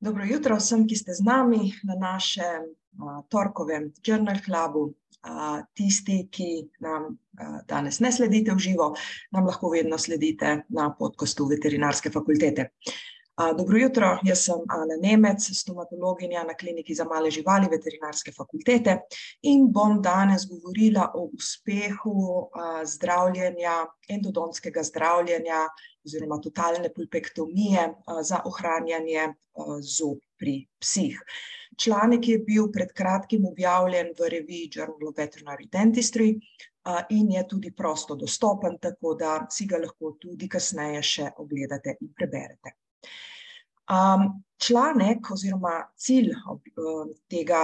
Dobro jutro vsem, ki ste z nami na našem uh, torkovem Journal Clubu. Uh, tisti, ki nam uh, danes ne sledite v živo, nam lahko vedno sledite na podkastu Veterinarske fakultete. Dobro jutro, jaz sem Ana Nemec, stomatologinja na kliniki za male živali Veterinarske fakultete in bom danes govorila o uspehu zdravljenja, endodontskega zdravljenja oziroma totalne pulpektomije za ohranjanje zob pri psih. Članek je bil pred kratkim objavljen v reviji Journal of Veterinary Dentistry in je tudi prosto dostopen, tako da si ga lahko tudi kasneje še ogledate in preberete. Um, članek oziroma cilj tega,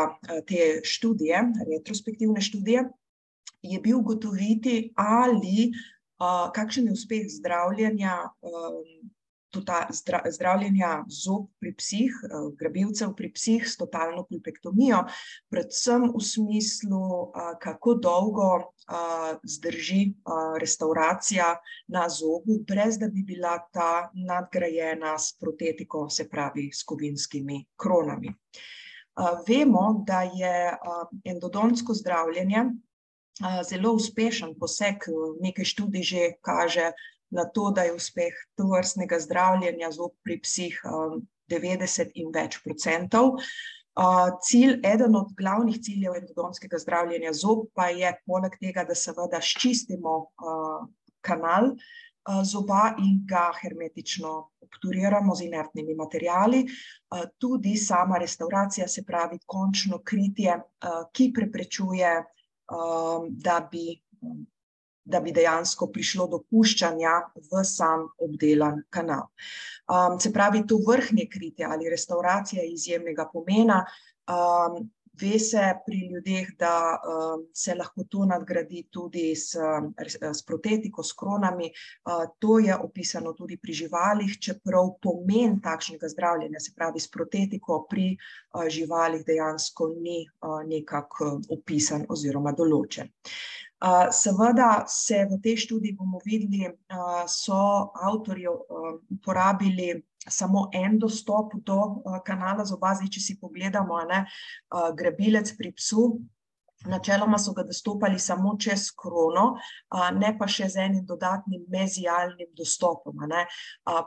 te študije, retrospektivne študije, je bil ugotoviti, ali uh, kakšen je uspeh zdravljenja um, zdra, zdravljenja zob pri psih, uh, grabilcev pri psih s totalno pulpektomijo, predvsem v smislu, uh, kako dolgo uh, zdrži uh, restauracija na zobu, brez da bi bila ta nadgrajena s protetiko, se pravi s kovinskimi kronami. Vemo, da je endodontsko zdravljenje zelo uspešen poseg, nekaj študij že kaže, na to, da je uspeh to vrstnega zdravljenja zob pri psih 90 in več procentov. Cilj, eden od glavnih ciljev endodontskega zdravljenja zob pa je poleg tega, da seveda ščistimo kanal zoba in ga hermetično obturiramo z inertnimi materijali, tudi sama restauracija, se pravi končno kritje, ki preprečuje, da bi da bi dejansko prišlo do puščanja v sam obdelan kanal. Um, se pravi, to vrhnje kritje ali restauracija je izjemnega pomena. Um, ve se pri ljudeh, da um, se lahko to nadgradi tudi s, s protetiko, s kronami. Uh, to je opisano tudi pri živalih, čeprav pomen takšnega zdravljenja, se pravi s protetiko pri uh, živalih, dejansko ni uh, nekako opisan oziroma določen. Seveda se v tej študiji bomo videli, so avtorji uporabili samo en dostop do kanala zoba, zdaj če si pogledamo, ne, grabilec pri psu, Načeloma so ga dostopali samo čez krono, ne pa še z enim dodatnim mezijalnim dostopom.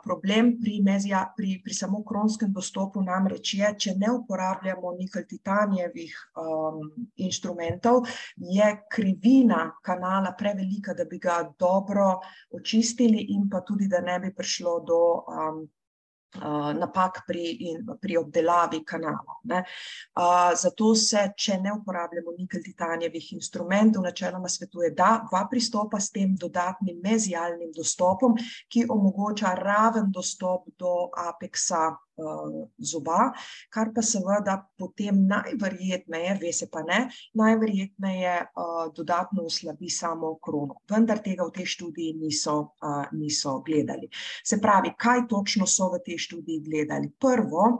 Problem pri, mezija, pri, pri samo kronskem dostopu namreč je, če ne uporabljamo nikel titanijevih um, inštrumentov, je krivina kanala prevelika, da bi ga dobro očistili in pa tudi, da ne bi prišlo do um, napak pri, in, pri obdelavi kanala. Ne. Zato se, če ne uporabljamo nikel titanijevih instrumentov, načeloma svetuje, da dva pristopa s tem dodatnim mezijalnim dostopom, ki omogoča raven dostop do apeksa uh, zoba, kar pa seveda potem najverjetneje, ve se pa ne, najverjetneje uh, dodatno oslabi samo krono. Vendar tega v tej študiji niso, uh, niso gledali. Se pravi, kaj točno so v tej študiji gledali? Prvo,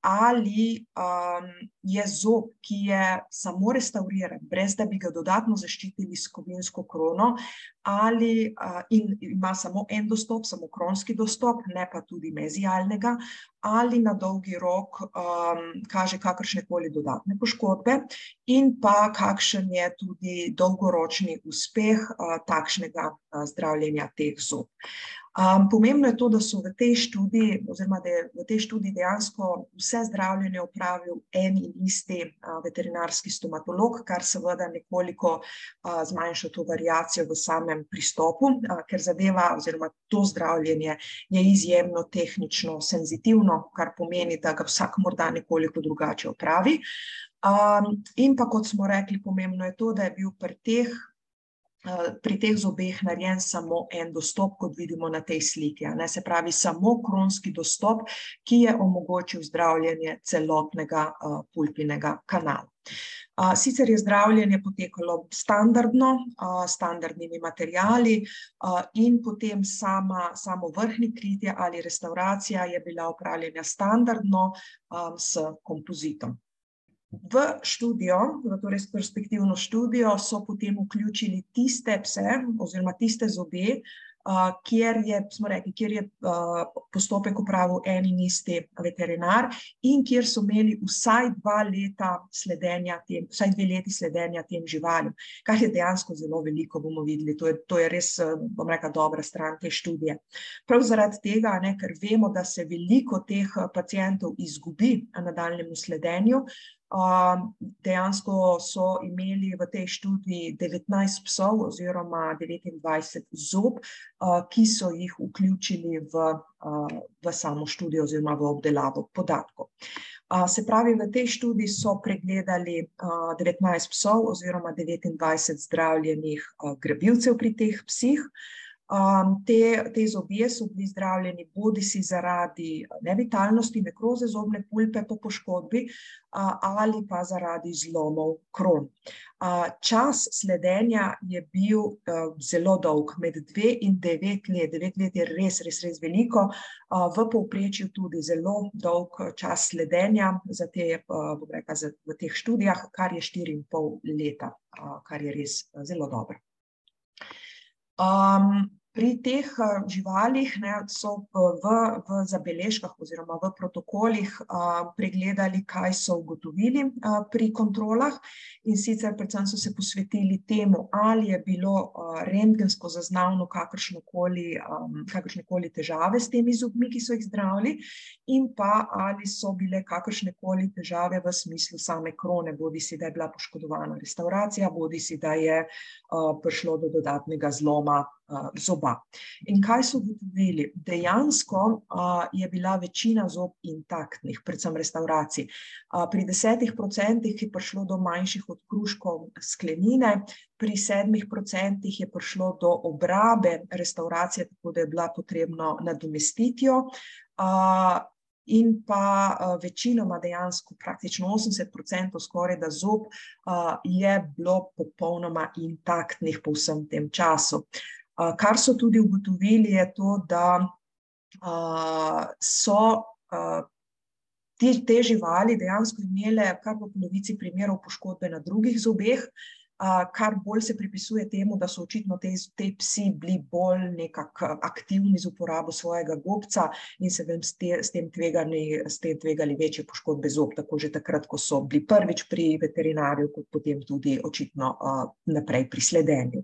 ali um, je zob, ki je samo restauriran, brez da bi ga dodatno zaščitili s kovinsko krono, ali uh, ima samo en dostop, samo kronski dostop, ne pa tudi mezijalnega, ali na dolgi rok um, kaže kakršne koli dodatne poškodbe, in pa kakšen je tudi dolgoročni uspeh uh, takšnega uh, zdravljenja teh zob. Um, pomembno je to, da so v tej študiji, oziroma da je v tej študiji dejansko vse zdravljenje opravil en in isti uh, veterinarski stomatolog, kar seveda nekoliko uh, zmanjša to variacijo v samem pristopu, uh, ker zadeva, oziroma to zdravljenje je izjemno tehnično senzitivno, kar pomeni, da ga vsak morda nekoliko drugače opravi. Um, in pa, kot smo rekli, pomembno je to, da je bil pri teh Eh, pri teh zobeh narejen samo en dostop, kot vidimo na tej sliki. Ne? Se pravi, samo kronski dostop, ki je omogočil zdravljenje celotnega uh, pulpinega kanala. Uh, sicer je zdravljenje potekalo standardno, uh, standardnimi materijali, in potem sama, samo vrhni kritje ali restauracija je bila upravljena standardno s kompozitom. V študijo, torej perspektivno študijo, so potem vključili tiste pse oziroma tiste zobe, kjer je, smo rekli, kjer je postopek upravil en in isti veterinar in kjer so imeli vsaj dva leta sledenja tem, vsaj dve leti sledenja tem živalim, kar je dejansko zelo veliko, bomo videli. To je, to je res, bom rekla, dobra stran te študije. Prav zaradi tega, ne, ker vemo, da se veliko teh pacijentov izgubi na nadaljnjemu sledenju, dejansko so imeli v tej študiji devetnajst psov oziroma devetindvajset zob, ki so jih vključili v, v samo študijo oziroma v obdelavo podatkov. se pravi, v tej študiji so pregledali, devetnajst psov oziroma devetindvajset zdravljenih, grabilcev pri teh psih. Te, ti zobje so bili zdravljeni bodisi zaradi nevitalnosti, nekroze zobne pulpe po poškodbi, ali pa zaradi zlomov kron. čas sledenja je bil, zelo dolg, med dve in devet let, devet let je res, res, res veliko, v povprečju tudi zelo dolg čas sledenja za te, bom rekla, za v teh študijah, kar je štiri in pol leta, kar je res zelo dobro. Um, pri teh, živalih, ne, so v, v zabeležkah oziroma v protokolih, pregledali, kaj so ugotovili, pri kontrolah, in sicer predvsem so se posvetili temu, ali je bilo, rentgensko zaznavno kakršnokoli, kakršnekoli težave s temi zobmi, ki so jih zdravili, in pa ali so bile kakršnekoli težave v smislu same krone, bodisi da je bila poškodovana restavracija bodisi da je, prišlo do dodatnega zloma, zoba. In kaj so ugotovili? Dejansko, je bila večina zob intaktnih, predvsem restavracij. pri desetih procentih je prišlo do manjših odkružkov sklenine, pri sedmih procentih je prišlo do obrabe restavracije, tako da je bila potrebno nadomestiti jo, in pa, večinoma dejansko, praktično osemdeset procentov skorajda zob, je bilo popolnoma intaktnih po vsem tem času. Kar so tudi ugotovili, je to, da, so, te živali dejansko imele kar v polovici primerov poškodbe na drugih zobeh, kar bolj se pripisuje temu, da so očitno ti, ti psi bili bolj nekako aktivni z uporabo svojega gobca in se s s tem tvegali, s tem tvegali večje poškodbe zob, tako že takrat, ko so bili prvič pri veterinarju, kot potem tudi očitno, naprej pri sledenju.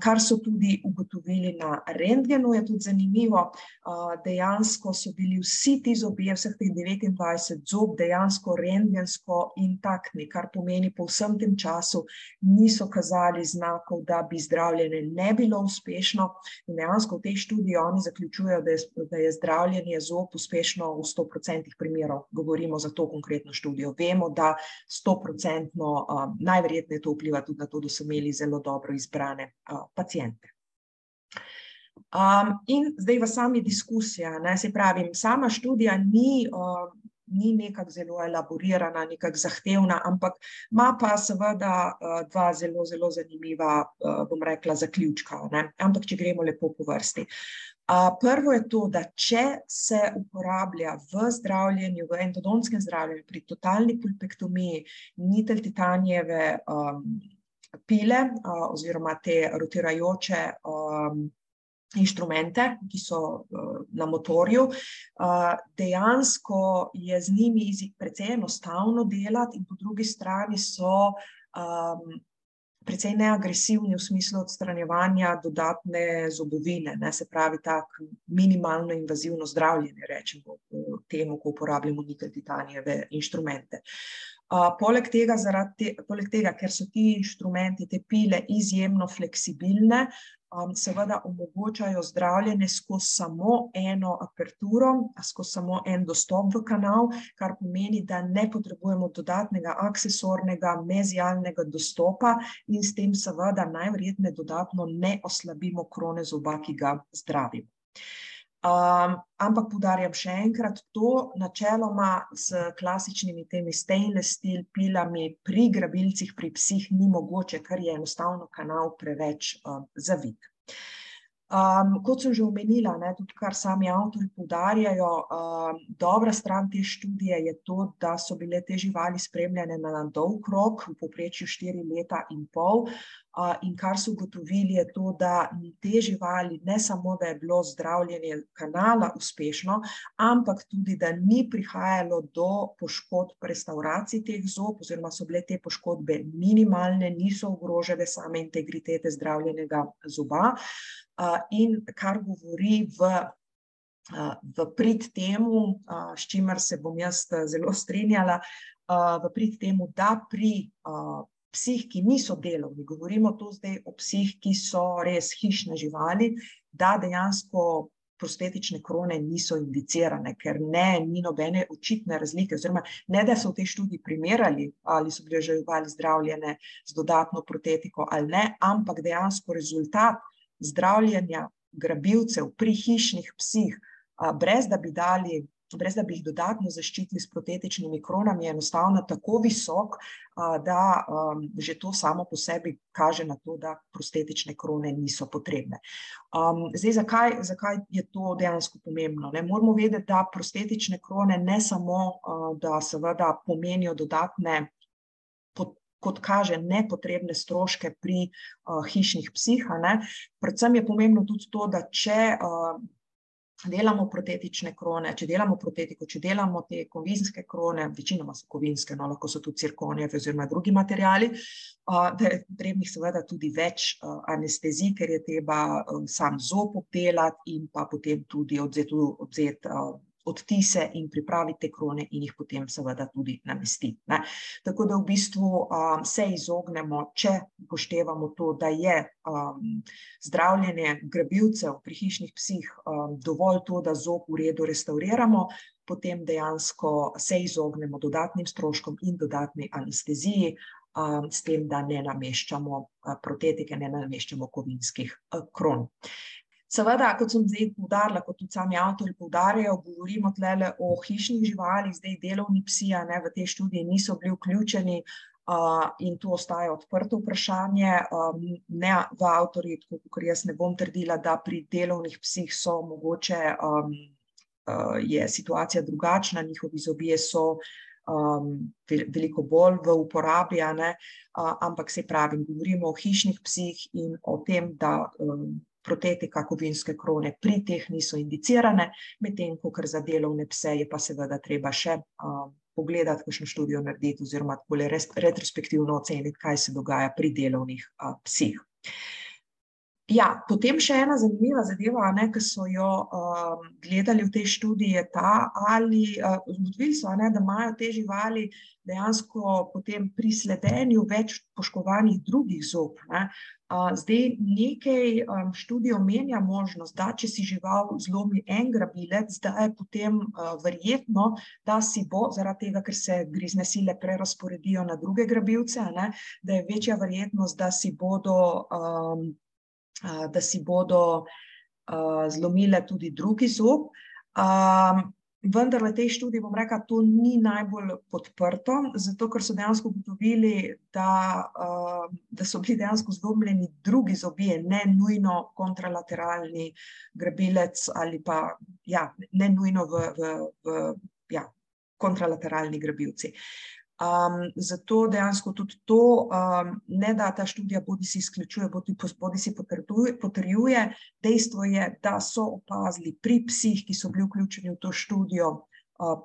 Kar so tudi ugotovili na rentgenu, je tudi zanimivo, dejansko so bili vsi ti zobje, vseh teh devetindvajset zob dejansko rentgensko intaktni, kar pomeni, po vsem tem času niso kazali znakov, da bi zdravljenje ne bilo uspešno, in dejansko v tej študiji oni zaključujejo, da je, da je zdravljenje zob uspešno v sto procentih primerov, govorimo za to konkretno študijo, vemo, da stoprocentno, najverjetneje to vpliva tudi na to, da so imeli zelo dobro izbrane, paciente. in zdaj v sami diskusiji, ne, saj pravim, sama študija ni, ni nekako zelo elaborirana, nekako zahtevna, ampak ima pa seveda, dva zelo, zelo zanimiva, bom rekla, zaključka, ne, ampak če gremo lepo po vrsti. prvo je to, da če se uporablja v zdravljenju, v endodontskem zdravljenju, pri totalni pulpektomiji nikelj titanijeve, pile, oziroma te rotirajoče, inštrumente, ki so, na motorju, dejansko je z njimi precej enostavno delati in po drugi strani so, precej neagresivni v smislu odstranjevanja dodatne zobovine, ne, se pravi tako minimalno invazivno zdravljenje, recimo temu, ko uporabljamo nikelj titanijeve inštrumente. Poleg tega zaradi poleg tega, ker so ti inštrumenti, te pile izjemno fleksibilne, seveda omogočajo zdravljenje skozi samo eno aperturo, skozi samo en dostop v kanal, kar pomeni, da ne potrebujemo dodatnega aksesornega mezialnega dostopa in s tem seveda najverjetneje dodatno ne oslabimo krone zoba, ki ga zdravimo. Ampak poudarjam še enkrat to, načeloma s klasičnimi temi stainless steel pilami pri grabilcih, pri psih ni mogoče, ker je enostavno kanal preveč, zavit. kot sem že omenila, ne, tudi kar sami avtorji poudarjajo, dobra stran te študije je to, da so bile te živali spremljane na dolg rok, v povprečju štiri leta in pol, In kar so ugotovili, je to, da te živali, ne samo, da je bilo zdravljenje kanala uspešno, ampak tudi, da ni prihajalo do poškodb restavracij teh zob, oziroma so bile te poškodbe minimalne, niso ogrožale same integritete zdravljenega zoba. In kar govori v v prid temu, s čimer se bom jaz zelo strinjala, v prid temu, da pri psih, ki niso delovni, govorimo tu zdaj o psih, ki so res hišne živali, da dejansko prostetične krone niso indicirane, ker ne, ni nobene očitne razlike, oziroma ne da so v tej študiji primerjali, ali so bile živali zdravljene z dodatno protetiko ali ne, ampak dejansko rezultat zdravljenja grabilcev pri hišnih psih, brez da bi dali, brez da bi jih dodatno zaščitili s protetičnimi kronami, je enostavno tako visok, da že to samo po sebi kaže na to, da prostetične krone niso potrebne. Zdaj, zakaj, zakaj je to dejansko pomembno, ne, moramo vedeti, da prostetične krone ne samo, da seveda pomenijo dodatne kot kaže, nepotrebne stroške pri hišnih psih, ne, predvsem je pomembno tudi to, da če delamo protetične krone, če delamo protetiko, če delamo te kovinske krone, večinoma so kovinske, no, lahko so tudi cirkonijevi oziroma drugi materiali, da je potrebnih seveda tudi več anestezij, ker je treba sam zob obdelati in pa potem tudi odvzeti, odvzeti odtise in pripraviti te krone in jih potem seveda tudi namestiti, ne. Tako da v bistvu se izognemo, če upoštevamo to, da je zdravljenje grabilcev pri hišnih psih dovolj to, da zob v redu restavriramo, potem dejansko se izognemo dodatnim stroškom in dodatni anesteziji, s tem, da ne nameščamo protetike, ne nameščamo kovinskih kron. Seveda, kot sem zdaj poudarila, kot tudi sami avtorji poudarjajo, govorimo tulele o hišnih živalih, zdaj delovni psi, a ne, v te študije niso bili vključeni, in to ostaja odprto vprašanje, ne, v avtorji, tako kakor jaz, ne bom trdila, da pri delovnih psih so mogoče, je situacija drugačna, njihovi zobje so veliko bolj v uporabi, ne, ampak saj pravim, govorimo o hišnih psih in o tem, da protetika kovinske krone pri teh niso indicirane, medtem ko kar za delovne pse je pa seveda treba še pogledati, kakšno študijo narediti oziroma takole retrospektivno oceniti, kaj se dogaja pri delovnih psih. Ja, potem še ena zanimiva zadeva, ne, ke so jo gledali v tej študiji, je ta, ali ugotovili so, ne, da imajo te živali dejansko potem pri sledenju več poškodovanih drugih zob, ne. Zdaj nekaj študij omenja možnost, da če si žival zlomi en grabilec, da je potem verjetno, da si bo, zaradi tega, ker se grizne sile prerazporedijo na druge grabilce, ne, da je večja verjetnost, da si bodo da si bodo zlomile tudi drugi zob. Vendar v tej študiji, bom rekla, to ni najbolj podprto, zato ker so dejansko ugotovili, da da so bili dejansko zlomljeni drugi zobje, ne nujno kontralateralni grabilec ali pa, ja, ne nujno v v v, ja, kontralateralni grabilci. zato dejansko tudi to ne da ta študija bodisi izključuje bodisi potrjuje, dejstvo je, da so opazili pri psih, ki so bili vključeni v to študijo,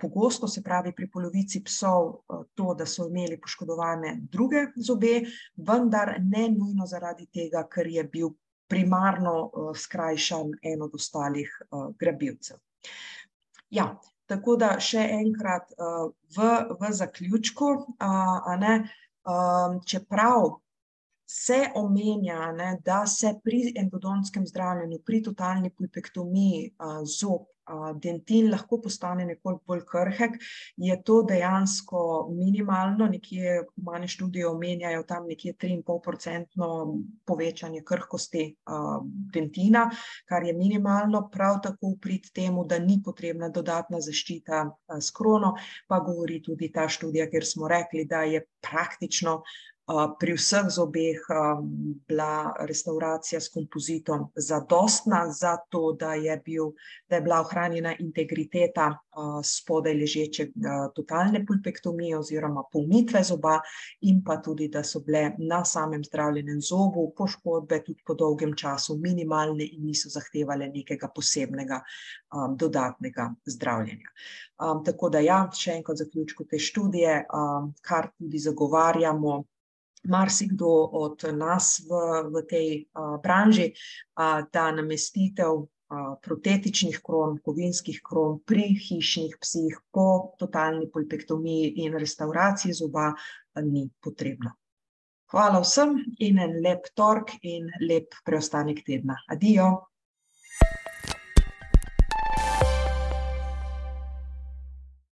pogosto, se pravi pri polovici psov, to, da so imeli poškodovane druge zobe, vendar ne nujno zaradi tega, ker je bil primarno skrajšan en od ostalih grabilcev. Ja, tako da še enkrat v v zaključku, a ne, čeprav se omenja, ne, da se pri endodontskem zdravljenju, pri totalni pulpektomiji zob dentin lahko postane nekoliko bolj krhek, je to dejansko minimalno, nekje humane študije omenjajo tam nekje triinpolprocentno povečanje krhkosti dentina, kar je minimalno, prav tako prid temu, da ni potrebna dodatna zaščita s krono, pa govori tudi ta študija, kjer smo rekli, da je praktično pri vseh zobeh bila restauracija s kompozitom zadostna za to, da je, bil, da je bila ohranjena integriteta spodaj ležeče totalne pulpektomije oziroma polnitve zoba in pa tudi, da so bile na samem zdravljenem zobu poškodbe tudi po dolgem času minimalne in niso zahtevale nekega posebnega dodatnega zdravljenja. Tako da ja, še enkrat zaključku te študije, kar tudi zagovarjamo, marsikdo od nas v, v tej branži, da namestitev protetičnih kron, kovinskih kron pri hišnih psih po totalni pulpektomiji in restavraciji zoba ni potrebna. Hvala vsem in en lep torek in lep preostanek tedna. Adijo!